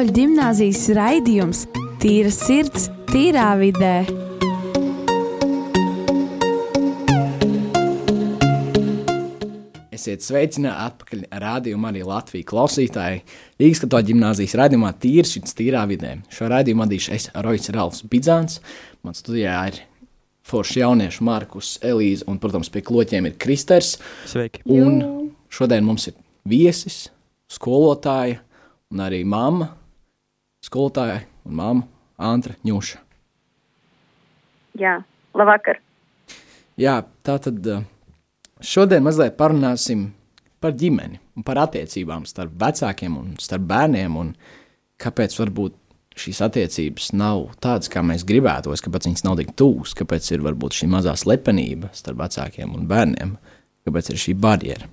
Katoļu gimnāzijas raidījums Tīra sirds, tīrā vidē. Esiet sveicināti atpakaļ rādījumā arī Latvijas klausītāji. Rīgas katoļu gimnāzijas raidījumā Tīrs šis tīrā vidē. Šo raidījumu vadīšu es Rojas Ralfs Bidzāns. Man studijā ir forši jaunieši Markus, Elīze un, protams, pie kloķiem ir Kristers. Sveiki! Un šodien mums ir viesis, skolotāja un arī mamma, skolotāja un mamma Antra Ņuša. Jā, labvakar. Jā, tā tad uh, šodien mazliet parunāsim par ģimeni un par attiecībām starp vecākiem un starp bērniem un kāpēc varbūt šīs attiecības nav tādas, kā mēs gribētos, kāpēc viņas nav tik tūs, kāpēc ir varbūt šī mazā slepenība starp vecākiem un bērniem, kāpēc ir šī barjera.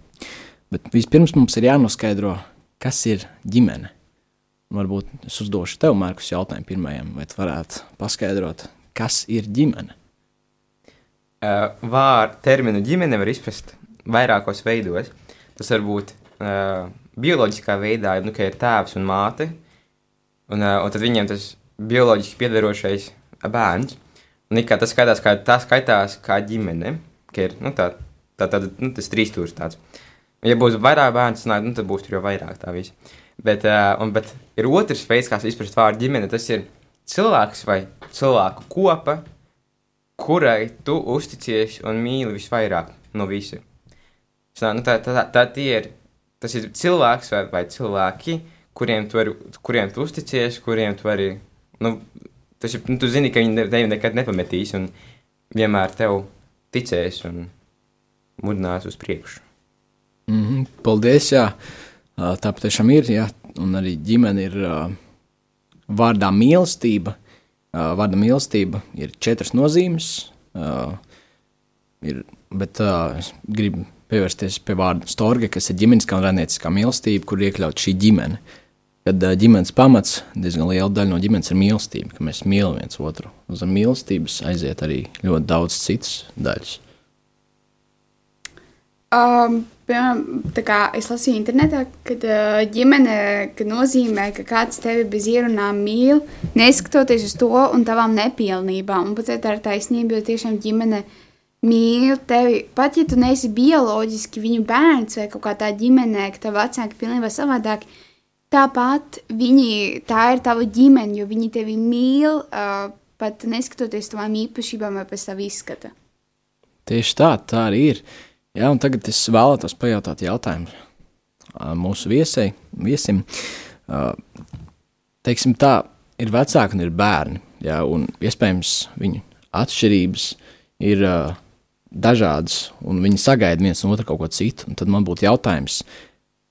Bet vispirms mums ir jānoskaidro, kas ir ģimene. Varbūt es uzdošu tev, Mārkus, jautājumu pirmajam, vai tu varētu paskaidrot, kas ir ģimene? Uh, Vārdu terminu ģimene var izprast vairākos veidos. Tas var būt uh, bioloģiskā veidā, nu, ka ir tēvs un māte, un, uh, un tad viņiem tas bioloģiski piedarošais bērns. Un kā tas skaitās, kā, tā skaitās kā ģimene, ka ir nu, tā, tā, tā, nu, tas trīs stūris tāds. Ja būs vairāk bērnu, nu, tad būs tur jau vairāk tā visa. Bet, uh, un, bet ir otrs veids, kā izprast vārdu ģimene. Tas ir cilvēks vai cilvēku kopa, kurai tu uzticies un mīli visvairāk no visiem. Tā, nu, tā, tā, tā ir, tas ir cilvēks vai, vai cilvēki, kuriem tu, vari, kuriem tu uzticies, kuriem tu vari. Nu, tas ir, nu, tu zini, ka viņi tevi nekad nepametīs un vienmēr tev ticēs un mudinās uz priekšu. Mm -hmm, paldies! Jā. Tā patiešām ir. Jā. Un arī ģimene ir vārdā mīlestība. Vārda mīlestība ir četras nozīmes. Ir, bet es gribu pievērsties pie vārda storge, kas ir ģimenes kā rēnieciskā mīlestība, kur iekļaut šī ģimene. Kad ģimenes pamats, diezgan liela daļa no ģimenes ir mīlestība, ka mēs mīlam viens otru. Uz mīlestības aiziet arī ļoti daudz citas daļas. Um, piemēram, es lasīju internetā, kad uh, ģimene kad nozīmē, ka kāds tevi bez ierunām mīl, neskatoties uz to un tavām nepilnībām. Un pat tā ir taisnība, jo tiešām ģimene mīl tevi. Pat ja tu neesi bioloģiski viņu bērns vai kaut kā tā ģimenē, ka tavi vecāki ir pilnībā savādāki, tāpat viņi, tā ir tava ģimene, jo viņi tevi mīl, uh, pat neskatoties tavām īpašībām vai pēc tava izskata. Tieši tā, tā arī ir. Jā, un tagad es vēlētos pajautāt jautājumu mūsu viesai, viesim. Teiksim tā, ir vecāki un ir bērni, jā, un iespējams viņu atšķirības ir dažādas, un viņi sagaida viens no otra kaut ko citu. Un tad man būtu jautājums,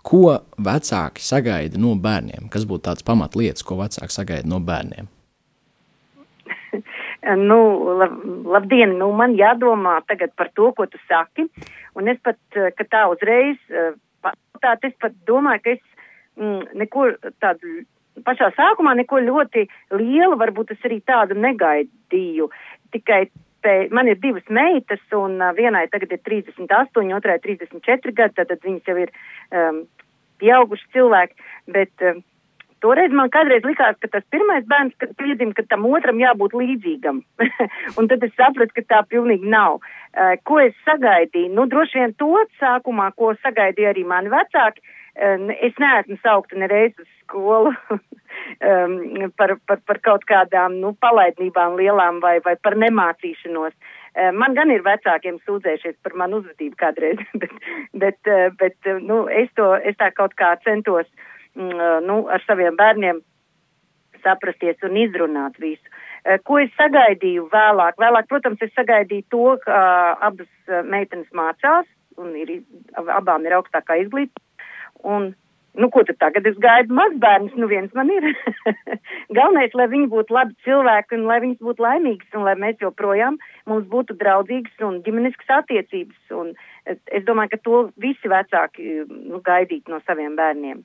ko vecāki sagaida no bērniem? Kas būtu tāds pamatlietas, ko vecāki sagaida no bērniem? nu, lab, labdien, nu, man jādomā tagad par to, ko tu saki, un es pat, eh, ka tā uzreiz eh, pajautāt, es pat domāju, ka es mm, neko tādu pašā sākumā neko ļoti lielu, varbūt es arī tādu negaidīju, tikai te, man ir divas meitas, un uh, vienai tagad ir 38, otrai 34 gadi, tad viņas jau ir um, pieauguši cilvēki, bet uh, Toreiz man kādreiz likās, ka tas pirmais bērns, kad piedzim, ka tam otram jābūt līdzīgam. un tad es sapratu, ka tā pilnīgi nav. Uh, ko es sagaidīju? Nu, droši vien to sākumā, ko sagaidīja arī mani vecāki. Uh, es neesmu saukta nereiz uz skolu um, par, par, par kaut kādām, nu, palaidnībām lielām vai, vai par nemācīšanos. Uh, man gan ir vecākiem sūdzējušies par manu uzvedību kādreiz, bet, bet, bet nu, es to, es tā kaut kā centos uh, nu, ar saviem bērniem saprasties un izrunāt visu. Ko es sagaidīju vēlāk? Vēlāk, protams, es sagaidīju to, ka abas meitenes mācās un ir, abām ir augstākā izglītība. Un, nu, ko tad tagad es gaidu mazbērnus? Nu, viens man ir. Galvenais, lai viņi būtu labi cilvēki un lai viņas būtu laimīgas un lai mēs joprojām mums būtu draudzīgas un ģimeniskas attiecības. Un es domāju, ka to visi vecāki nu, gaidīt no saviem bērniem.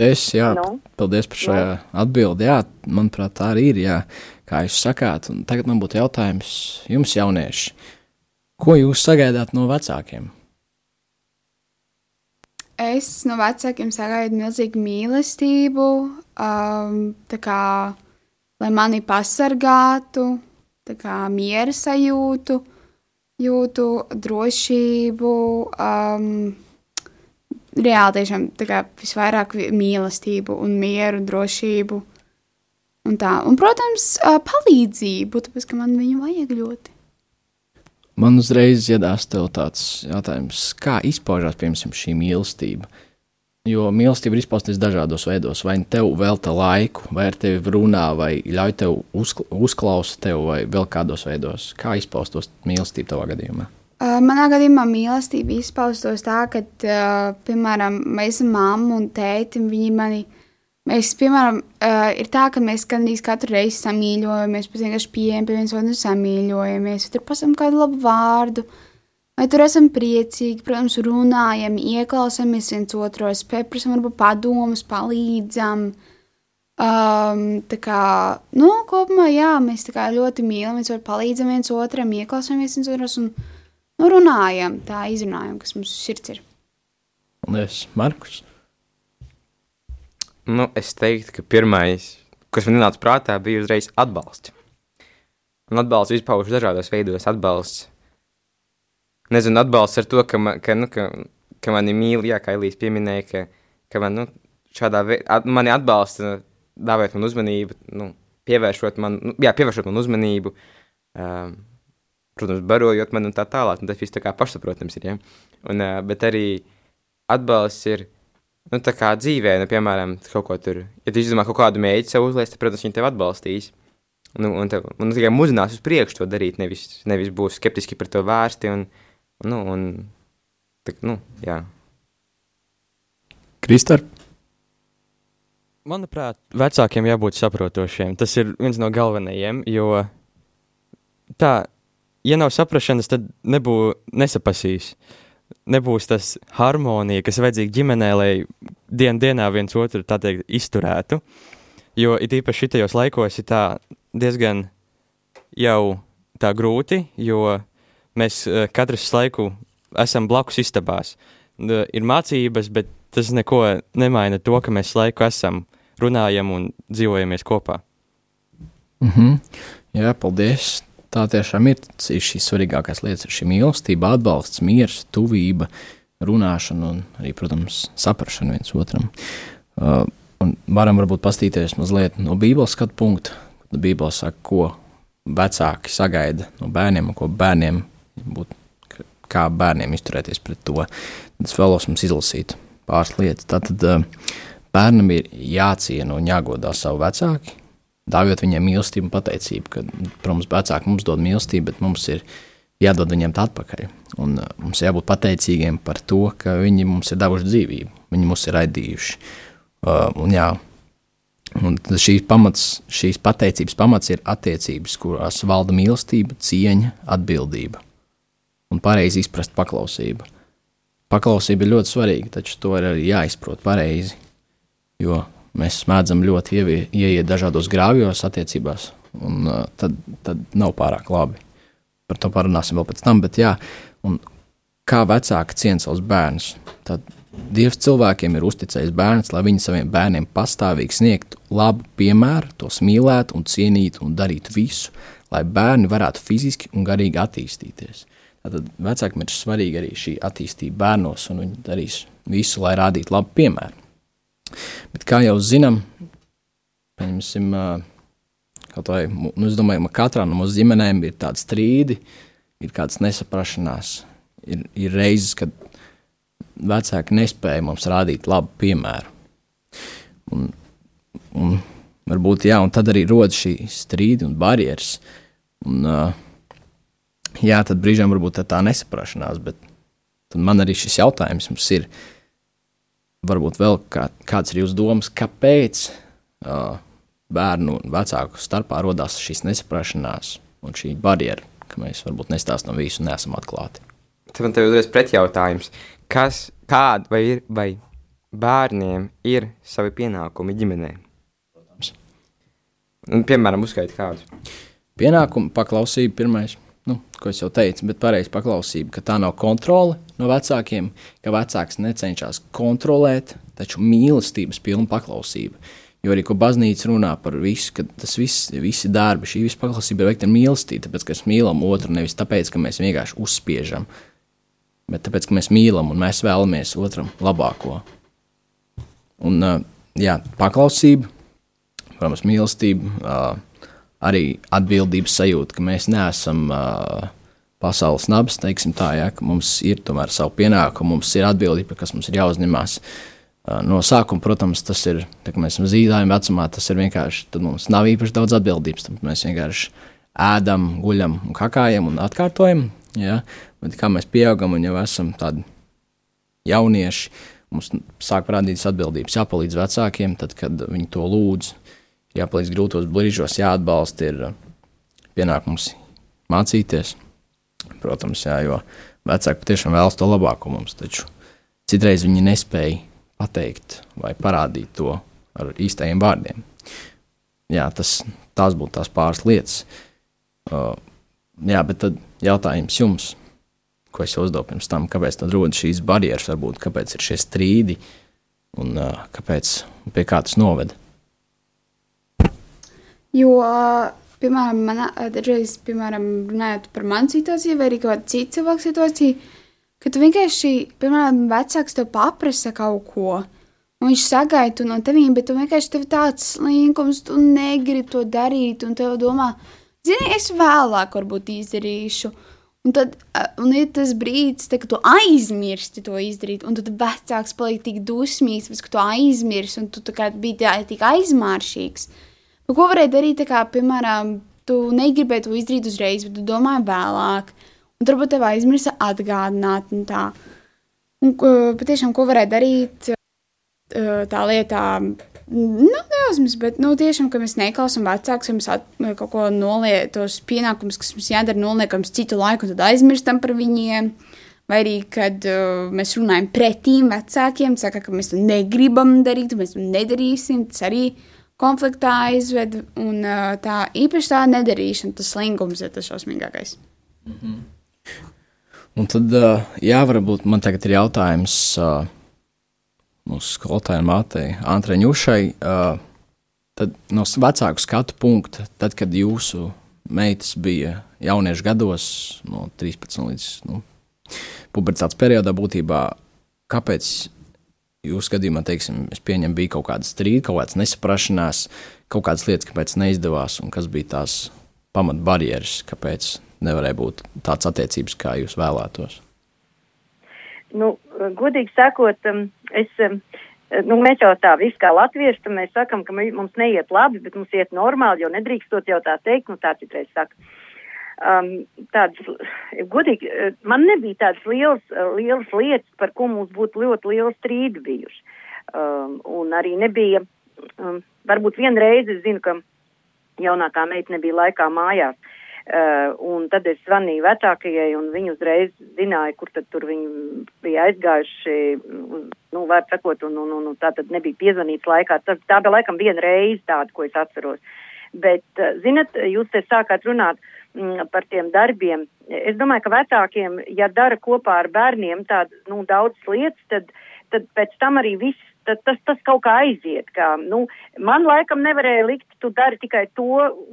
Es, jā, nu? paldies par šo nu? atbildi. Jā, manuprāt, tā arī ir. Jā, kā jūs sakāt, un tagad man būtu jautājums jums, jaunieši, ko jūs sagaidāt no vecākiem? es no vecākiem sagaidu milzīgu mīlestību, um, tā kā, lai mani pasargātu, tā kā miera sajūtu, jūtu drošību, um, reāli tiešām kā visvairāk vi- mīlestību un mieru, drošību. Un tā, un, protams, palīdzību, tāpēc, ka man viņu vajag ļoti. Man uzreiz iedās tev tāds jautājums, kā izpaužās piemēram šī mīlestība. Jo mīlestība ir izpausties dažādos veidos. Vai nu tev velta laiku, vai ar tevi runā, vai ļauj tev uzkla uzklausīt tevi, vai vēl kādos veidos. Kā izpaustos mīlestība tavā gadījumā? Uh, manā gadījumā mīlestība izpaustos tā, ka, uh, piemēram, mēs esam mamma un tēti, un viņi mani, mēs, piemēram, uh, ir tā, ka mēs gandrīz katru reizi samīļojamies, pēc vienkārši pieejam pie viens otru samīļojamies, tur pasam kādu labu vārdu, vai tur esam priecīgi, protams, runājam, ieklausāmies viens otros, pieprasam varbūt padomus, palīdzam. Um, tā kā, nu, kopumā, jā, mēs tā kā ļoti mīlam, viens otru palīdzam viens otram, ieklausāmies viens otros un nu, runājam, tā izrunājam, kas mums sirds ir. Un es, Markus, Nu, es teiktu, ka pirmais, kas man nāca prātā, bija uzreiz atbalsts. Un atbalsts izpaužas dažādos veidos. Atbalsts, nezinu, atbalsts ar to, ka, man, ka, nu, ka, ka mani mīl, jā, kā Elīze pieminēja, ka, ka man, nu, šādā veidā at, mani atbalsta, dāvājot man uzmanību, nu, pievēršot man, nu, jā, pievēršot man uzmanību, um, protams, barojot man un tā tālāk. Un tas viss tā kā pašsaprotams ir, ja? Un, uh, bet arī atbalsts ir, Nu, tā kā dzīvē, nu, piemēram, kaut ko tur, ja tu izdomā kaut kādu mēģi sev uzliekt, tad, protams, viņi tev atbalstīs. Nu, un tev, un tikai muzinās uz priekšu to darīt, nevis, nevis būs skeptiski par to vērsti. Un, nu, un, tā, nu, jā. Kristār, Manuprāt, vecākiem jābūt saprotošiem. Tas ir viens no galvenajiem, jo tā, ja nav saprašanas, tad nebūs nesapasīs. Nebūs tas harmonija, kas vajadzīga ģimenē, lai dien dienā viens otru teikt izturētu. Jo it īpaši šitajos laikos ir diezgan jau tā grūti, jo mēs eh, katrs laiku esam blakus istabās. Ir mācības, bet tas neko nemaina to, ka mēs laiku esam, runājam un dzīvojamies kopā. Mhm. Jā, paldies. Tā tiešām ir šīs svarīgākās lietas. Šī mīlestība, atbalsts, miers, tuvība, runāšana un arī, protams, saprāšana viens otram. Uh, un varam varbūt pastīties mazliet no Bībeles skatu punkta. Kad Bībele saka, ko vecāki sagaida no bērniem un ko bērniem būtu, kā bērniem izturēties pret to. Tad es vēlos mums izlasīt pāris lietas. Tātad uh, bērnam ir jāciena un jāgodā savu vecāku dāvjot viņiem mīlestību un pateicību, ka, protams, vecāki mums dod mīlestību, bet mums ir jādod viņiem tā atpakaļ. Un uh, mums jābūt pateicīgiem par to, ka viņi mums ir devuši dzīvību, viņi mums ir raidījuši. Uh, un, jā, un šīs, pamats, šīs pateicības pamats ir attiecības, kurās valda mīlestība, cieņa, atbildība un pareizi izprast paklausību. Paklausība ir ļoti svarīga, taču to ir arī jāizprot pareizi, jo mēs mēdzam ļoti ievie, ieiet dažādos grāvjos attiecībās, un uh, tad, tad nav pārāk labi. Par to parunāsim vēl pēc tam, bet jā, kā vecāki ciena savus bērnus, tad Dievs cilvēkiem ir uzticējis bērns, lai viņi saviem bērniem pastāvīgi sniegtu labu piemēru, tos mīlētu un cienītu un darītu visu, lai bērni varētu fiziski un garīgi attīstīties. Tātad vecākiem ir svarīga arī šī attīstība bērnos, un viņi darīs visu, lai rādītu labu piemēru. Kā jau zinām, pieņemsim, kaut vai, nu, es domāju, ka katrā no mūsu ģimenēm ir tādi strīdi, ir kādas nesaprašanās, ir, ir reizes, kad vecāki nespēja mums rādīt labu piemēru. Un, un varbūt, jā, un tad arī rodas šī strīdi un barjeras. Un, uh, jā, tad brīžiem varbūt tā, tā nesaprašanās, bet man arī šis jautājums mums ir, varbūt vēl kā, kāds ir jūsu domas, kāpēc uh, bērnu un vecāku starpā radās šīs nesaprašanās un šī barjera, ka mēs varbūt nestāstām visu un neesam atklāti. Tad man te ir uzreiz pretjautājums. Kas, kāda vai ir, vai bērniem ir savi pienākumi ģimenē? Protams. Un, piemēram, uzskaiti kādus. Pienākumu paklausība pirmais. Nu, ko es jau teicu, bet pareizi paklausība, ka tā nav kontrole no vecākiem, ka vecāks necenšas kontrolēt, taču mīlestības pilna paklausība. Jo arī, ko baznīca runā par visu, ka tas viss, visi darbi, šī visa paklausība ir veikta ar mīlestību, tāpēc, ka mēs mīlam otru nevis tāpēc, ka mēs vienkārši uzspiežam, bet tāpēc, ka mēs mīlam un mēs vēlamies otram labāko. Un, jā, paklausība, protams, mīlestība, arī atbildības sajūta, ka mēs neesam pasaules nabas, teiksim tā, ja, ka mums ir tomēr savu pienākumu, mums ir atbildība, kas mums ir jāuzņemās. No sākuma, protams, tas ir, tā, mēs esam zīdājumi vecumā, tas ir vienkārši, tad mums nav īpaši daudz atbildības, tad mēs vienkārši ēdam, guļam un kakājam un atkārtojam, ja? bet kā mēs pieaugam un jau esam tādi jaunieši, mums sāk parādīties atbildības, jāpalīdz vecākiem, tad, kad viņi to lūdz, jāpalīdz grūtos brīžos, jāatbalsta, ir pienākums mācīties, protams, jā, jo vecāki patiešām vēlas to labāko mums, taču citreiz viņi nespēja pateikt vai parādīt to ar īstajiem vārdiem. Jā, tas, tās būtu tās pāris lietas. Uh, jā, bet tad jautājums jums, ko es uzdevu pirms tam, kāpēc tad rodas šīs barjeras, varbūt kāpēc ir šie strīdi un uh, kāpēc, pie kā tas noveda? Jo, piemēram, manā, dažreiz, piemēram, runājot par manu situāciju vai arī kādu citu cilvēku situāciju, ka tu vienkārši, piemēram, vecāks tev paprasa kaut ko, un viņš sagaida no tevīm, bet tu vienkārši tev tāds slinkums, tu negribi to darīt, un tev domā, zini, es vēlāk varbūt izdarīšu. Un tad un ir tas brīdis, kad tu aizmirsti to izdarīt, un tad vecāks paliek tik dusmīgs, ka tu aizmirsti, un tu biji tā, tik aizmāršīgs. Bet ko varēja darīt, kā, piemēram, tu negribēji to izdarīt uzreiz, bet tu domāji vēlāk. Un varbūt tev aizmirsa atgādināt, un tā. Un, patiešām, ko varēja darīt tā lietā, nu, neuzmas, bet, nu, tiešām, ka mēs neklausām vecākus, ka mēs at, kaut ko noliekam, pienākumus, kas mums jādara, noliekam citu laiku, tad aizmirstam par viņiem. Vai arī, kad uh, mēs runājam pretīm vecākiem, saka, ka mēs to negribam darīt, mēs to nedarīsim, tas arī konfliktā aizved, un uh, tā īpaši tā nedarīšana, tas slingums ir tas šausmīgākais. Mm -hmm. Un tad, jā, varbūt man tagad ir jautājums mūsu skolotājai mātei, AntraiŅušai. Tad no vecāku skatu punkta, tad, kad jūsu meitas bija jauniešu gados, no 13 līdz nu, pubertātes periodā, būtībā, kāpēc jūsu gadījumā, teiksim, es pieņemu, bija kaut kāda strīda, kaut kādas nesaprašanās, kaut kādas lietas, kāpēc neizdevās, un kas bija tās pamatbarjeras, kāpēc nevarēja būt tāds attiecības, kā jūs vēlētos? Nu, godīgi sakot, um, es, um, nu, mēs jau tā visu kā latvieši, mēs sakam, ka mums neiet labi, bet mums iet normāli, jo nedrīkstot jau tā teikt, nu tā citreiz saka. Um, tādas, godīgi, man nebija tādas lielas, lielas lietas, par ko mums būtu ļoti liela strīdi bijuši. Um, un arī nebija, um, varbūt vienreiz es zinu, ka jaunākā meita nebija laikā mājās. Uh, Uh, un tad es zvanīju vecākajai, un viņi uzreiz zināja, kur tad tur viņi bija aizgājuši, nu, var sakot, un, un, un, un tā tad nebija piezvanīts laikā. Tā, tā bija laikam viena reize tāda, ko es atceros. Bet, uh, zinat, jūs te sākāt runāt mm, par tiem darbiem. Es domāju, ka vecākiem, ja dara kopā ar bērniem tādas, nu, daudzas lietas, tad, tad pēc tam arī viss tad tas, tas kaut kā aiziet. Kā, nu, man laikam nevarēja likt, tu dari tikai to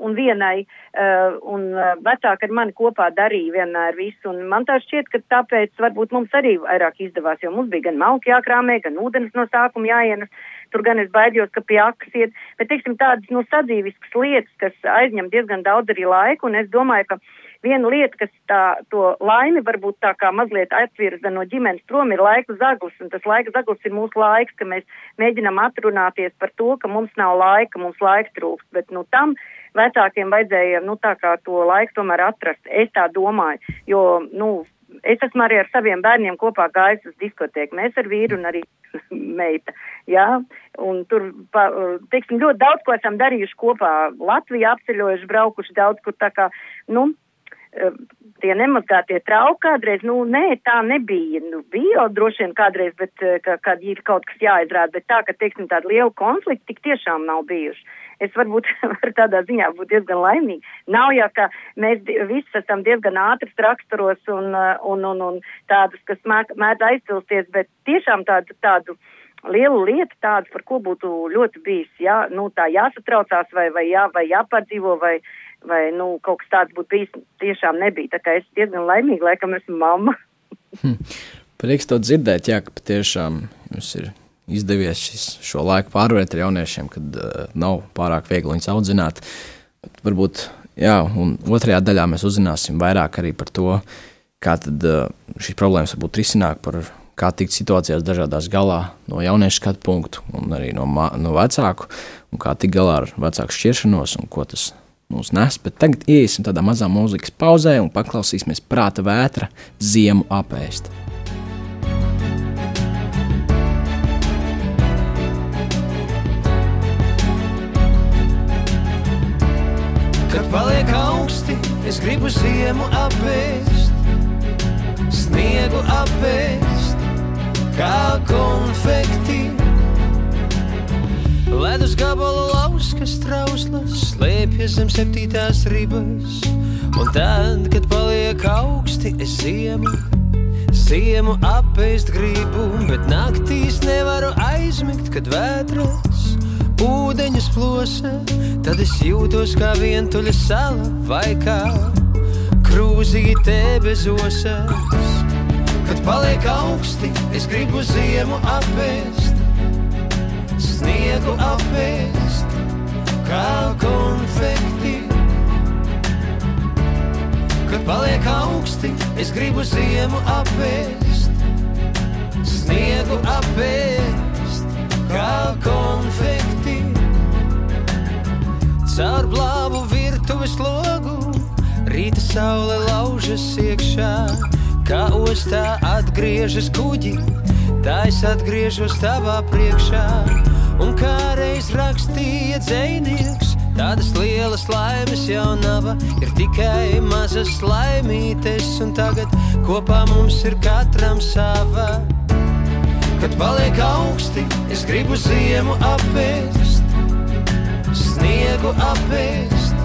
un vienai, uh, un uh, vecāki ar mani kopā darīja vienmēr visu, un man tā šķiet, ka tāpēc varbūt mums arī vairāk izdevās, jo mums bija gan malki jākrāmē, gan ūdens no sākuma jāienes, tur gan es baidījos, ka pie akas iet, bet, teiksim, tādas, nu, sadzīviskas lietas, kas aizņem diezgan daudz arī laiku, un es domāju, ka Viena lieta, kas tā, to laimi varbūt tā kā mazliet atvirza no ģimenes prom, ir laika zaglis, un tas laika zaglis ir mūsu laiks, ka mēs mēģinam atrunāties par to, ka mums nav laika, mums laika trūkst, bet nu tam vecākiem vajadzēja, nu to laiku tomēr atrast, es tā domāju, jo, nu, es esmu arī ar saviem bērniem kopā gājis uz diskotēku, mēs ar vīru un arī meita, jā, un tur, pa, teiksim, ļoti daudz ko esam darījuši kopā, Latviju apceļojuši, braukuši daudz, kur tā kā, nu, tie nemazgātie trauki kādreiz, nu, nē, tā nebija. Nu, bija jau droši vien kādreiz, bet, ka, kad ir kaut kas jāizrāda, bet tā, ka, teiksim, tāda liela konflikta tik tiešām nav bijuši. Es varbūt tādā ziņā būt diezgan laimīgi. Nav jau, ka mēs visi esam diezgan ātras raksturos un, un, un, un tādus, kas mēdz aizcilsties, bet tiešām tādu, tādu lielu lietu, tādu, par ko būtu ļoti bijis, jā, nu, tā jāsatraucās vai, vai, jā, vai jāpārdzīvo vai, vai, nu, kaut kas tāds būtu bijis, tiešām nebija. Tā kā es diezgan laimīgi, laikam, esmu mamma. hm. Prieks to dzirdēt, jā, ka patiešām jums ir izdevies šis, šo laiku pārvarēt ar jauniešiem, kad uh, nav pārāk viegli viņus audzināt. Varbūt, jā, un otrajā daļā mēs uzzināsim vairāk arī par to, kā tad uh, šīs problēmas var būt risināt, par kā tikt situācijās dažādās galā no jauniešu skatu punktu un arī no, no vecāku, un kā tikt galā ar vecāku šķiršanos un ko tas mums nes. Bet tagad iesim tādā mazā mūzikas pauzē un paklausīsimies prāta vētra ziemu apēst. Paliek augsti, es gribu ziemu apēst, sniegu apēst, kā konfekti. Ledus gabalu lauskas trauslas slēpjas zem septītās ribas, un tad, kad paliek augsti, es ziemu, ziemu apēst gribu, bet naktīs nevaru aizmigt, kad vētras ūdeņus plosa, tad es jūtos kā vientuļa sala vai kā krūzīte bez osas. Kad paliek augsti, es gribu ziemu apēst, sniegu apēst, kā konfekti. Kad paliek augsti, es gribu ziemu apēst, sniegu apēst, kā konfekti. Caur blāvu virtuves logu, rīta saule laužas iekšā, kā ostā atgriežas kuģi, tā es atgriežos tavā priekšā. Un kā reiz rakstīja dzēnieks, tādas lielas laimes jau nav, ir tikai mazas laimītes, un tagad kopā mums ir katram sava. Kad paliek augsti, es gribu ziemu apēst, sniegu apēst,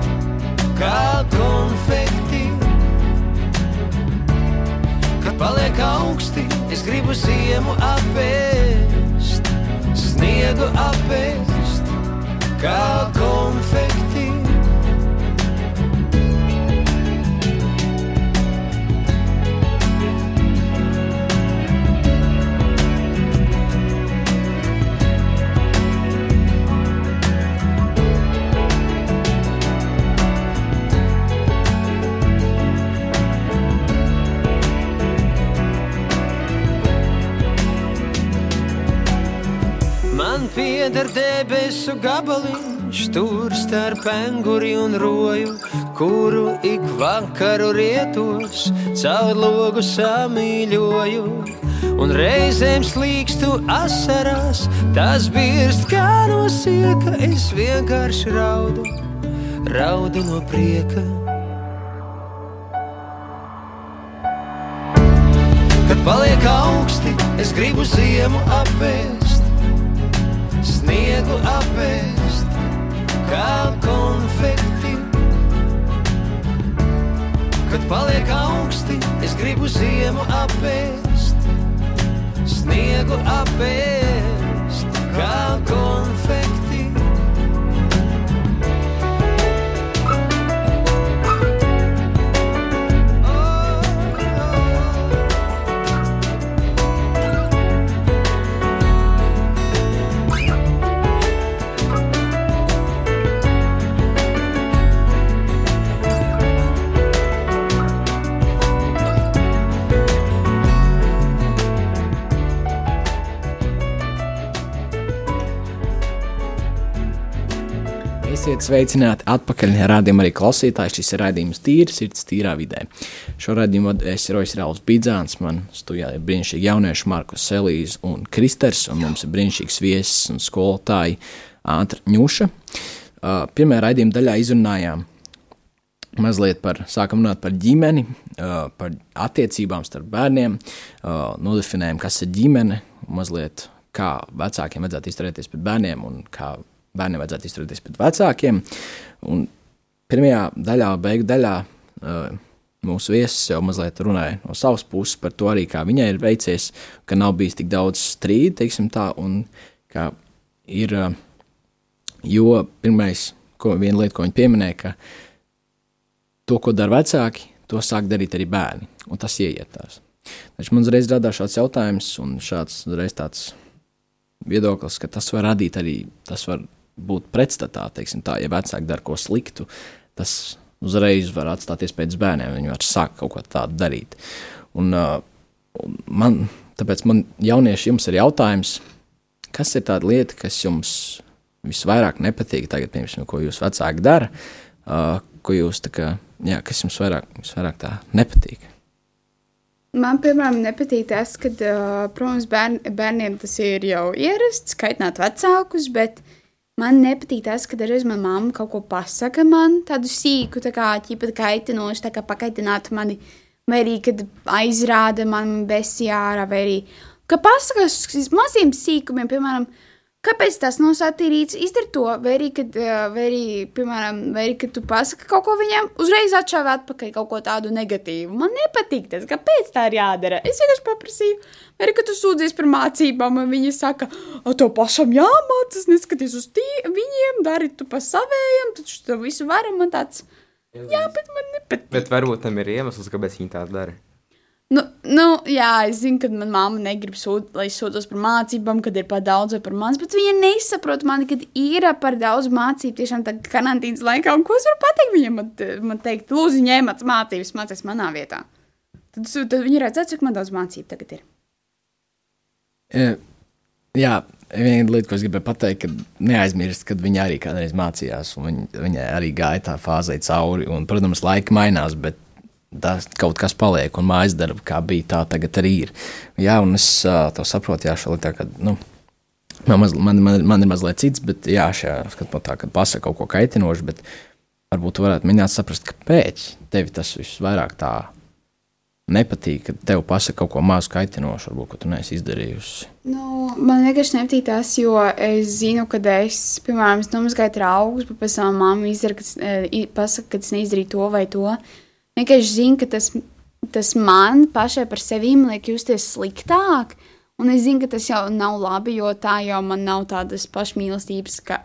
kā konfekti. Kad paliek augsti, es gribu ziemu apēst, sniegu apēst, kā konfekti. Pieder debesu gabaliņš, tur starp anguri un roju, kuru ik vakaru rietos, caur logu samīļoju. Un reizēm slīkstu asarās, tas birst kā no sieka, es vienkārši raudu, raudu no prieka. Kad paliek augsti, es gribu ziemu apēst sniegu apēst, kā konfekti. Kad paliek augsti, es gribu ziemu apēst, sniegu apēst, kā konfekti. Esiet sveicināti atpakaļ. Rādījumā arī klausītāji. Šis ir raidījums tīri, sirds tīrā vidē. Šo raidījumu es Rojas Rauls Bidzāns. Man studijā ir brīnišķīgi jaunieši Markus Selīs un Kristers, un mums ir brīnišķīgs viesis un skolotāji Ātra Ņuša. Uh, pirmajā raidījuma daļā izrunājām mazliet par, sākam runāt par ģimeni, par attiecībām starp bērniem, nodefinējam, kas ir ģimene, mazliet kā vecākiem vajadzētu izturēties pret bērniem un kā bērniem vajadzētu izturēties pret vecākiem. Un pirmajā daļā, beigu daļā, uh, mūsu viesis jau mazliet runāja no savas puses par to arī, kā viņai ir veicies, ka nav bijis tik daudz strīdu, teiksim tā, un ka ir, uh, jo pirmais, ko viena lieta, ko viņa pieminēja, ka to, ko dara vecāki, to sāk darīt arī bērni, un tas ieietās. Taču man uzreiz radās šāds jautājums un šāds uzreiz tāds viedoklis, ka tas var radīt arī, tas var būt pretstatā, teiksim tā, ja vecāki dara ko sliktu, tas uzreiz var atstāties pēc bērniem, viņi var sākt kaut ko tādu darīt. Un, uh, un man, tāpēc man jaunieši jums ir jautājums, kas ir tāda lieta, kas jums visvairāk nepatīk tagad, piemēram, ko jūs vecāki dara, uh, ko jūs tā kā, jā, kas jums vairāk, visvairāk tā nepatīk? Man, piemēram, nepatīk tas, ka, uh, protams, bērn, bērniem tas ir jau ierasts, skaitināt vecākus, bet man nepatīk tas, ka dažreiz manā mamma kaut ko pasaka man, tādu sīku, tā kā ķipa kaitinošu, tā kā pakaitināt mani, vai arī, kad aizrāda man besijārā, vai arī, ka pasaka uz maziem sīkumiem, piemēram, Kāpēc tas nav satīrīts? Izdari to, vai arī, kad, uh, vai arī, piemēram, vai arī, kad tu pasaki kaut ko viņam, uzreiz atšāvi atpakaļ kaut ko tādu negatīvu. Man nepatīk tas, kāpēc tā ir jādara. Es vienkārši paprasīju, vai arī, kad tu sūdzies par mācībām, un viņi saka, to pašam jāmācās, neskaties uz tī, viņiem, dari tu pa savējiem, taču to visu varam, man tāds, jā, bet man nepatīk. Bet varbūt tam ir iemesls, kāpēc viņi tā dara. Nu, nu, jā, es zinu, ka manā mamma negrib, sūd, lai es sūdzos par mācībām, kad ir par daudz vai par maz, bet viņa nesaprot mani, kad ir par daudz mācību tiešām tā karantīnas laikā. Un ko es varu pateikt viņam? Man, man teikt, lūdzu, ņemiet mācības, mācīs manā vietā. Tad, tad viņi redz, cik man daudz mācību tagad ir. E, jā, viena lieta, ko es gribēju pateikt, ka neaizmirst, ka viņa arī kādreiz mācījās, un viņa, viņa arī gāja tā fāzē cauri. Un, protams, laika mainās, bet tas kaut kas paliek, un mājas darba, kā bija, tā tagad arī ir. Jā, un es uh, to saprotu, jā, šādi tā, ka, nu, man, man, man, man ir mazliet cits, bet, jā, šajā skatījumā tā, kad pasaka kaut ko kaitinošu, bet varbūt tu varētu mēģināt saprast, kāpēc tev tas visvairāk tā nepatīk, kad tev pasaka kaut ko mazu kaitinošu, varbūt, ko tu neesi izdarījusi. Nu, man vienkārši nepatīk tas, jo es zinu, ka es, piemēram, es nomazgāju traukus, bet pēc tam mamma izdara, ka, es neizdarīju to vai to vienkārši zinu, ka tas, tas man pašai par sevi liek justies sliktāk. Un es zinu, ka tas jau nav labi, jo tā jau man nav tādas pašmīlestības kā,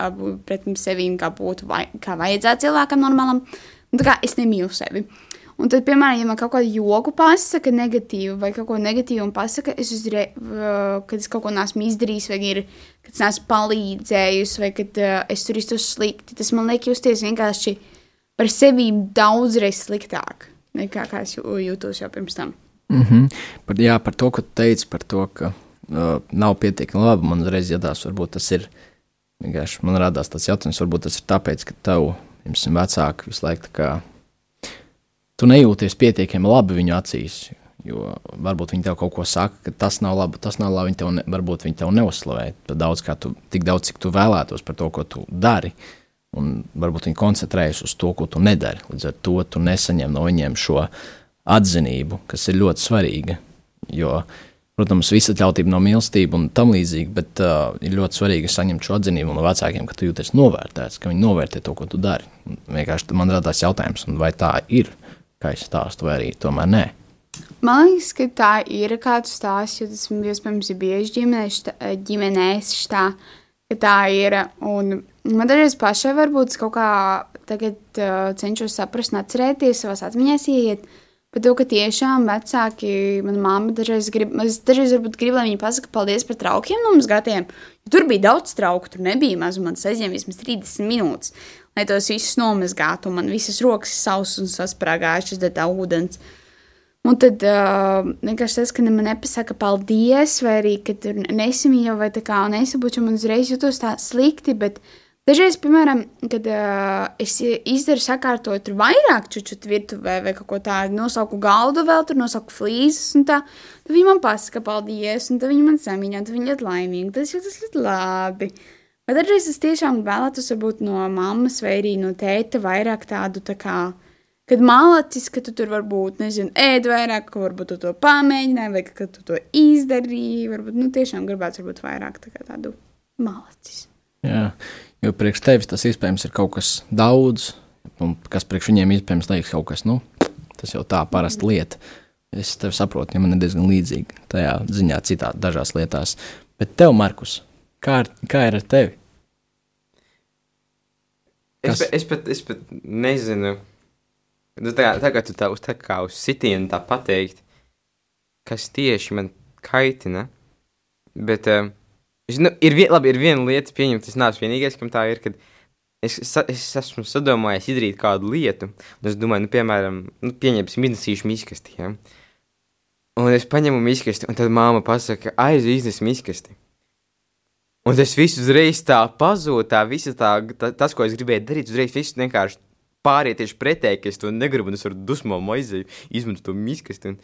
pret sevi, kā būtu vai, kā vajadzētu cilvēkam normālam. Un, tā kā es nemīlu sevi. Un tad, piemēram, ja man kaut kādu joku pasaka, negatīvu vai kaut ko negatīvu pasaka, es uzreiz, kad es kaut ko neesmu izdarījis, vai ir, kad es neesmu palīdzējis, vai kad uh, es tur izturos slikti, tas man liek justies vienkārši par sevi daudzreiz sliktāk nekā es jūtos jau pirms tam. Mm -hmm. par, jā, par to, ko teici, par to, ka uh, nav pietiekami labi. Man uzreiz jādās, varbūt tas ir vienkārši man radās tāds jautājums, varbūt tas ir tāpēc, ka tev, piemēram, vecāki visu laiku kā tu nejūties pietiekami labi viņu acīs. Jo varbūt viņi tev kaut ko saka, ka tas nav labi, tas nav labi. Viņi tev ne, varbūt viņi tev neuzslavē daudz, tu, tik daudz, cik tu vēlētos par to, ko tu dari. Uh, un varbūt viņi koncentrējas uz to, ko tu nedari. Līdz ar to tu nesaņem no viņiem šo atzinību, kas ir ļoti svarīga. Jo, protams, visatļautība nav mīlestība un tam līdzīgi, bet uh, ir ļoti svarīgi saņemt šo atzinību no vecākiem, ka tu jūties novērtēts, ka viņi novērtē to, ko tu dari. Vienkārši man radās jautājums, vai tā ir, kā es stāstu, vai arī tomēr nē. Man liekas, ka tā ir kāds stāsts, jo tas iespējams ir bieži ģimenēs, ģimenēs tā, ka tā ir. Un Man dažreiz pašai varbūt kaut kā tagad uh, cenšos saprast, atcerēties savās atmiņās, ieiet par to, ka tiešām vecāki, mana mamma dažreiz grib, es dažreiz varbūt gribu, lai viņi pasaka paldies par traukiem no mums gatiem. Jo tur bija daudz trauku, tur nebija maz, un man aizņem vismaz 30 minūtes, lai tos visus nomazgātu, un man visas rokas sausas un sasprāgājušas dēļ ūdens. Uh, Un tad uh, vienkārši tas, ka man nepasaka paldies, vai arī, ka tur nesamīļo, vai tā kā nesabuču, man uzreiz jūtos tā slikti, bet dažreiz, piemēram, kad uh, es izdaru sakārtoju tur vairāk čučut virtuvē vai kaut ko tādu, nosauku galdu vēl, tur nosauku flīzes un tā, tad viņi man pasaka paldies, un tad viņi man samīļo, tad viņi ļoti laimīgi, tas jūtas ļoti labi. Bet dažreiz es tiešām vēlētos varbūt no mammas vai arī no tēta vairāk tādu tā kā, Kad malacis, ka tu tur varbūt, nezinu, ēd vairāk, ka varbūt tu to pamēģināji, vai ka tu to izdarīji, varbūt, nu, tiešām gribētu varbūt vairāk tā kā tādu malacis. Jā, Jo priekš tevis tas iespējams ir kaut kas daudz, un kas priekš viņiem iespējams liekas kaut kas, nu, tas jau tā parasta lieta. Es tevi saprotu, ja man ir diezgan līdzīgi tajā ziņā, citā dažās lietās. Bet tev, Markus, kā, ar, kā ir ar tevi? Es, Kas? pat- es, pat, es pat nezinu, nu, tā, kā- tagad tu tā uz, tā kā uz sitienu tā pateikt, kas tieši man kaitina. Bet uh, nu, ir, vien, labi, ir viena lieta, pieņemt, tas nav vienīgais, kam tā ir, kad es, es esmu sadomājis izdarīt kādu lietu. Un es domāju, nu, piemēram, nu, pieņemsim iznesīšu miskasti. Ja? Un es paņemu miskasti, un tad māma pasaka, aiziet, iznes miskasti. Un tas viss uzreiz tā pazūd, tā visa tā, tā, tas, ko es gribēju darīt, uzreiz viss vienkārši pāriet tieši pretēji, ka es to negribu, un es ar dusmām aizēju, izmantoju to miskasti. Un,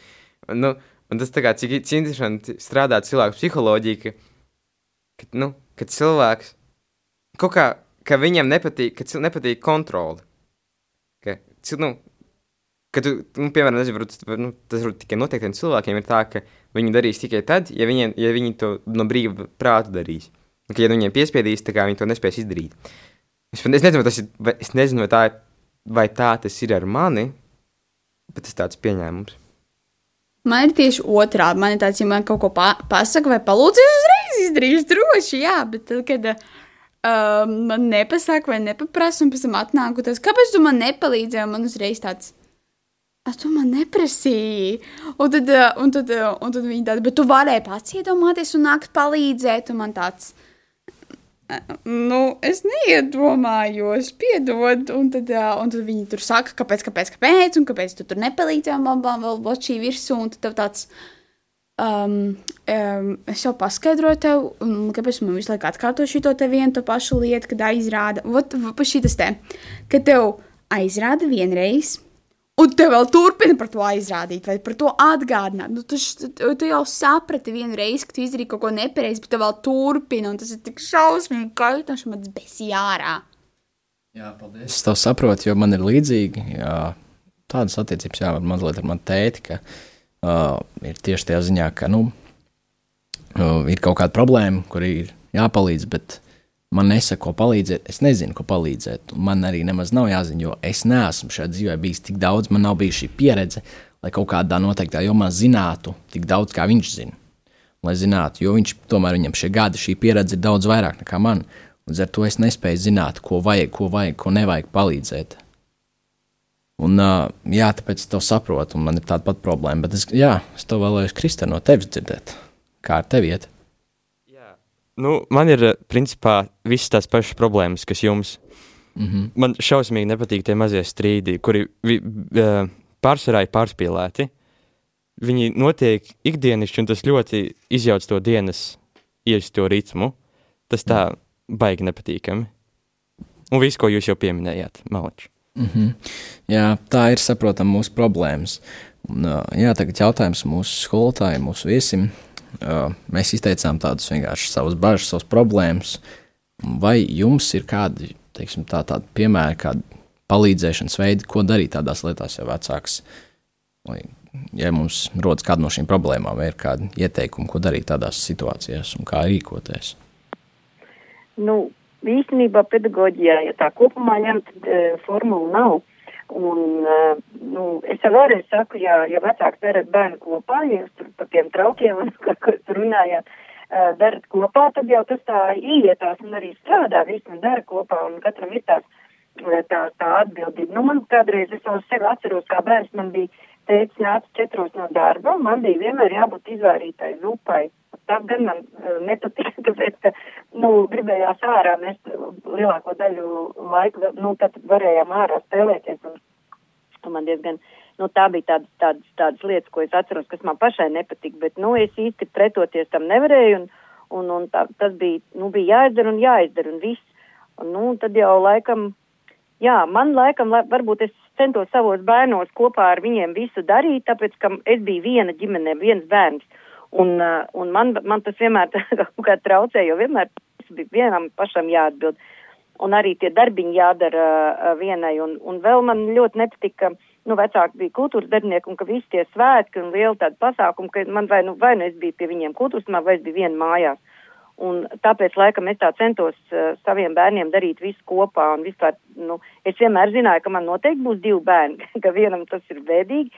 un, nu, un tas tā kā cik, interesanti strādā cilvēku psiholoģija, ka, ka, nu, ka cilvēks kaut kā, ka viņam nepatīk, ka cil, nepatīk kontroli. Ka, cil, nu, ka tu, nu, piemēram, nezinu, varbūt, nu, tas varbūt tikai noteiktiem cilvēkiem ir tā, ka viņi darīs tikai tad, ja, viņiem, ja viņi to no brīva prāta darīs. Un, ka, ja nu viņiem piespiedīs, kā viņi to nespēs izdarīt. Es, es nezinu, tas ir, es nezinu, vai tā, ir- vai tā tas ir ar mani, bet tas tāds pieņēmums. Man ir tieši otrādi. Man ir tāds, ja man kaut ko pa pasaka vai palūdz, es uzreiz izdarīšu droši, jā, bet tad, kad uh, man nepasaka vai nepaprasa, un pēc tam atnāku tas, kāpēc tu man nepalīdzēji, man uzreiz tāds. "A, Tu man neprasīji. Un tad, un tad, un tad viņi tādi, bet tu varēji pats iedomāties un nākt palīdzēt. Un man tāds, nu, es neiedomājos, piedod. Un tad, un tad viņi tur saka, kāpēc, kāpēc, kāpēc, un kāpēc tu tur nepalīdzēji man man vēl šī virsū. Un tad tāds, um, um, es jau paskaidroju tev, un kāpēc man visu laiku atkārto šo te vienu to pašu lietu, kad aizrāda, vot pa šitas te, ka tev aizrāda vienreiz. Un te vēl turpina par to aizrādīt, vai par to atgādināt. Nu, tu, tu, tu jau saprati vienu reizi, ka tu izdarīji kaut ko nepareizi, bet tu vēl turpini, tas ir tik šausmīgi, ka tas man besī ārā. Jā, paldies. Es to saprotu, jo man ir līdzīgi. Jā, tādas attiecības jā, mazliet ar mani tēti, ka uh, ir tieši tajā ziņā, ka nu, uh, ir kaut kāda problēma, kur ir jāpalīdz, bet man nesaka, ko palīdzēt. Es nezinu, ko palīdzēt. Man arī nemaz nav jāzina, jo es neesmu šajā dzīvē bijis tik daudz, man nav bijusi šī pieredze, lai kaut kādā noteiktā jomā zinātu tik daudz, kā viņš zina. Lai zinātu, jo viņš tomēr viņam šie gadi, šī pieredze ir daudz vairāk nekā man. Līdz ar to es nespēju zināt, ko vajag, ko vajag, ko nevajag palīdzēt. Un, jā, tāpēc es to saprotu, un man ir tāda pati problēma. Bet es, jā, es to vēlējos, Kristē, no tevis dzirdēt. Kā ar tevi iet? Nu, man ir eh, principā visas tās pašas problēmas, kas jums. Mm -hmm. Man šausmīgi nepatīk tie mazie strīdi, kuri vi, uh, pārsvarā ir pārspīlēti. Viņi notiek ikdienišķi, un tas ļoti izjauc to dienas iesaistīto ritmu. Tas tā baigi nepatīkami. Un viss, ko jūs jau pieminējāt, Maličs. Mm -hmm. Jā, tā ir saprotama mūsu problēmas. Un, jā, tagad jautājums mūsu skolotājiem, mūsu viesim. Uh, mēs izteicām tādus vienkārši savus bažas, savus problēmas. Vai jums ir kādi, teiksim, tā, tādi piemēri, kādi palīdzēšanas veidi, ko darīt tādās lietās, ja vecāks, vai, ja mums rodas kāda no šīm problēmām, vai ir kādi ieteikumi, ko darīt tādās situācijās un kā rīkoties? Nu, īstenībā pedagoģijā, ja tā kopumā ņemt, tad e, formula nav. Un, e, nu, es jau vēlreiz saku, ja, ja vecāks darat bērnu kopā, ja jūs tur par tiem traukiem kā ko tur runājāt, e, darat kopā, tad jau tas tā ietās un arī strādā, visi un dara kopā un katram ir tās, e, tā, tā atbildība. Nu, man kādreiz es jau sevi atceros, kā bērns man bija teicis, nāca četros no darba, un man bija vienmēr jābūt izvairītai zupai. Tā gan man nepatīk, tāpēc, ka, nu, gribējās ārā, mēs lielāko daļu laika, nu, tad varējām ārā spēlēties, un, un man diezgan, nu, tā bija tādas, tādas, tādas lietas, ko es atceros, kas man pašai nepatīk, bet, nu, es īsti pretoties tam nevarēju, un, un, un tā, tas bija, nu, bija jāizdara un jāizdara, un viss. Un, nu, tad jau laikam, jā, man laikam, la, varbūt es centos savos bērnos kopā ar viņiem visu darīt, tāpēc, ka es biju viena ģimene, viens bērns. Un, uh, un man, man tas vienmēr kaut kā traucēja, jo vienmēr bija vienam pašam jāatbild. Un arī tie darbiņi jādara uh, vienai. Un, un vēl man ļoti nepatika, ka nu, vecāki bija kultūras darbinieki un ka visi tie svētki un liela tāda pasākuma, ka man vai nu, vai nu es biju pie viņiem kultūras, vai es biju viena mājās. Un tāpēc, laikam, es tā centos uh, saviem bērniem darīt visu kopā. Vispār, nu, es vienmēr zināju, ka man noteikti būs divi bērni, ka vienam tas ir bēdīgi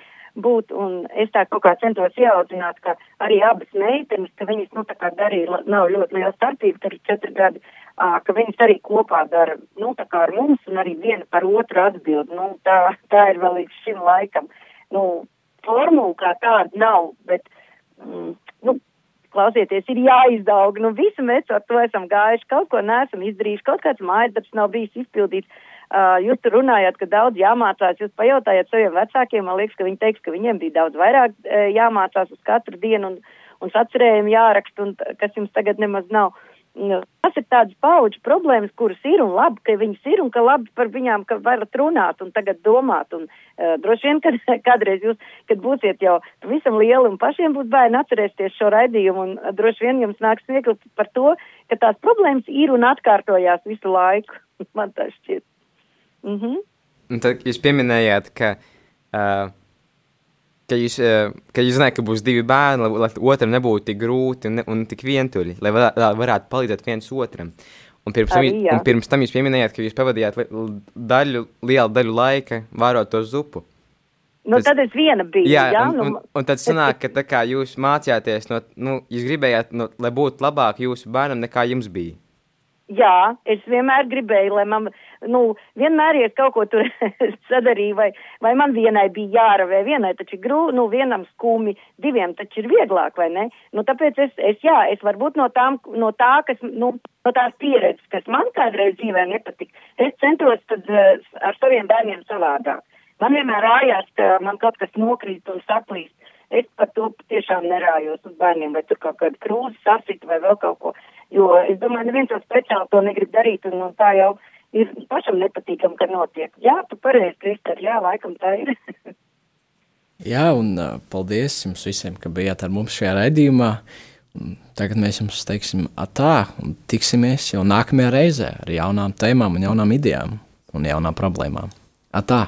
būt. Un es tā kaut kā centos ieaudzināt, ka arī abas meitenes, ka viņas, nu, tā kā darīja, nav ļoti liela starpība, tur ir četri gadi, uh, ka viņas arī kopā dara, nu, tā kā ar mums un arī viena par otru atbild. Nu, tā, tā ir vēl līdz šim laikam. Nu, formula kā tāda nav, bet, mm, nu, klausieties, ir jāizdaug. Nu, visu mēs ar to esam gājuši, kaut ko neesam izdarījuši, kaut kāds mājasdarbs nav bijis izpildīts. Uh, jūs tur runājāt, ka daudz jāmācās, jūs pajautājat saviem vecākiem, man liekas, ka viņi teiks, ka viņiem bija daudz vairāk uh, jāmācās uz katru dienu un, un sacerējumu jāraksta, un kas jums tagad nemaz nav. Nu, tas ir tāds paudžu problēmas, kuras ir un labi, ka viņas ir un ka labi par viņām, ka varat runāt un tagad domāt. Un uh, droši vien, kad kādreiz jūs, kad būsiet jau pavisam lieli un pašiem būs bērni, atcerēsties šo raidījumu un uh, droši vien jums nāks smiekli par to, ka tās problēmas ir un atkārtojās visu laiku. Man tā šķiet. Mhm. Mm un tad jūs pieminējāt, ka, uh, ka, jūs, uh, ka jūs zināt, ka būs divi bērni, lai, lai otram nebūtu tik grūti un, ne, un tik vientuļi, lai varā, varētu palīdzēt viens otram. Un pirms, tam, Arī, un pirms tam jūs pieminējāt, ka jūs pavadījāt daļu, lielu daļu laika vārot to zupu. Nu, tad es viena biju. Jā, jā, un, nu, un, un tad sanāk, ka tā kā jūs mācījāties, no, nu, jūs gribējāt, no, lai būtu labāk jūsu bērnam nekā jums bija. Jā, es vienmēr gribēju, lai man, nu, vienmēr, es kaut ko tur sadarīju, vai, vai man vienai bija jāravē, vienai taču ir grūti, nu, vienam skumi, diviem taču ir vieglāk, vai ne? Nu, tāpēc es, es jā, es varbūt no tām, no tā, kas, nu, no tās pieredzes, kas man kādreiz dzīvē nepatika, es centos tad uh, ar saviem bērniem savādāk. Man vienmēr ājās, ka man kaut kas nokrīt un saplīst. Es par to tiešām nerājos uz bērniem, vai tur kaut kāda krūze sasit vai vēl kaut ko. Jo es domāju, neviens jau speciāli to negrib darīt, un, un tā jau ir pašam nepatīkam, ka notiek. Jā, tu pareizi, Kristār, jā, laikam tā ir. Jā, un paldies jums visiem, ka bijāt ar mums šajā raidījumā. Tagad mēs jums teiksim atā un tiksimies jau nākamajā reizē ar jaunām tēmām, un jaunām idejām un jaunām problēmām. Atā!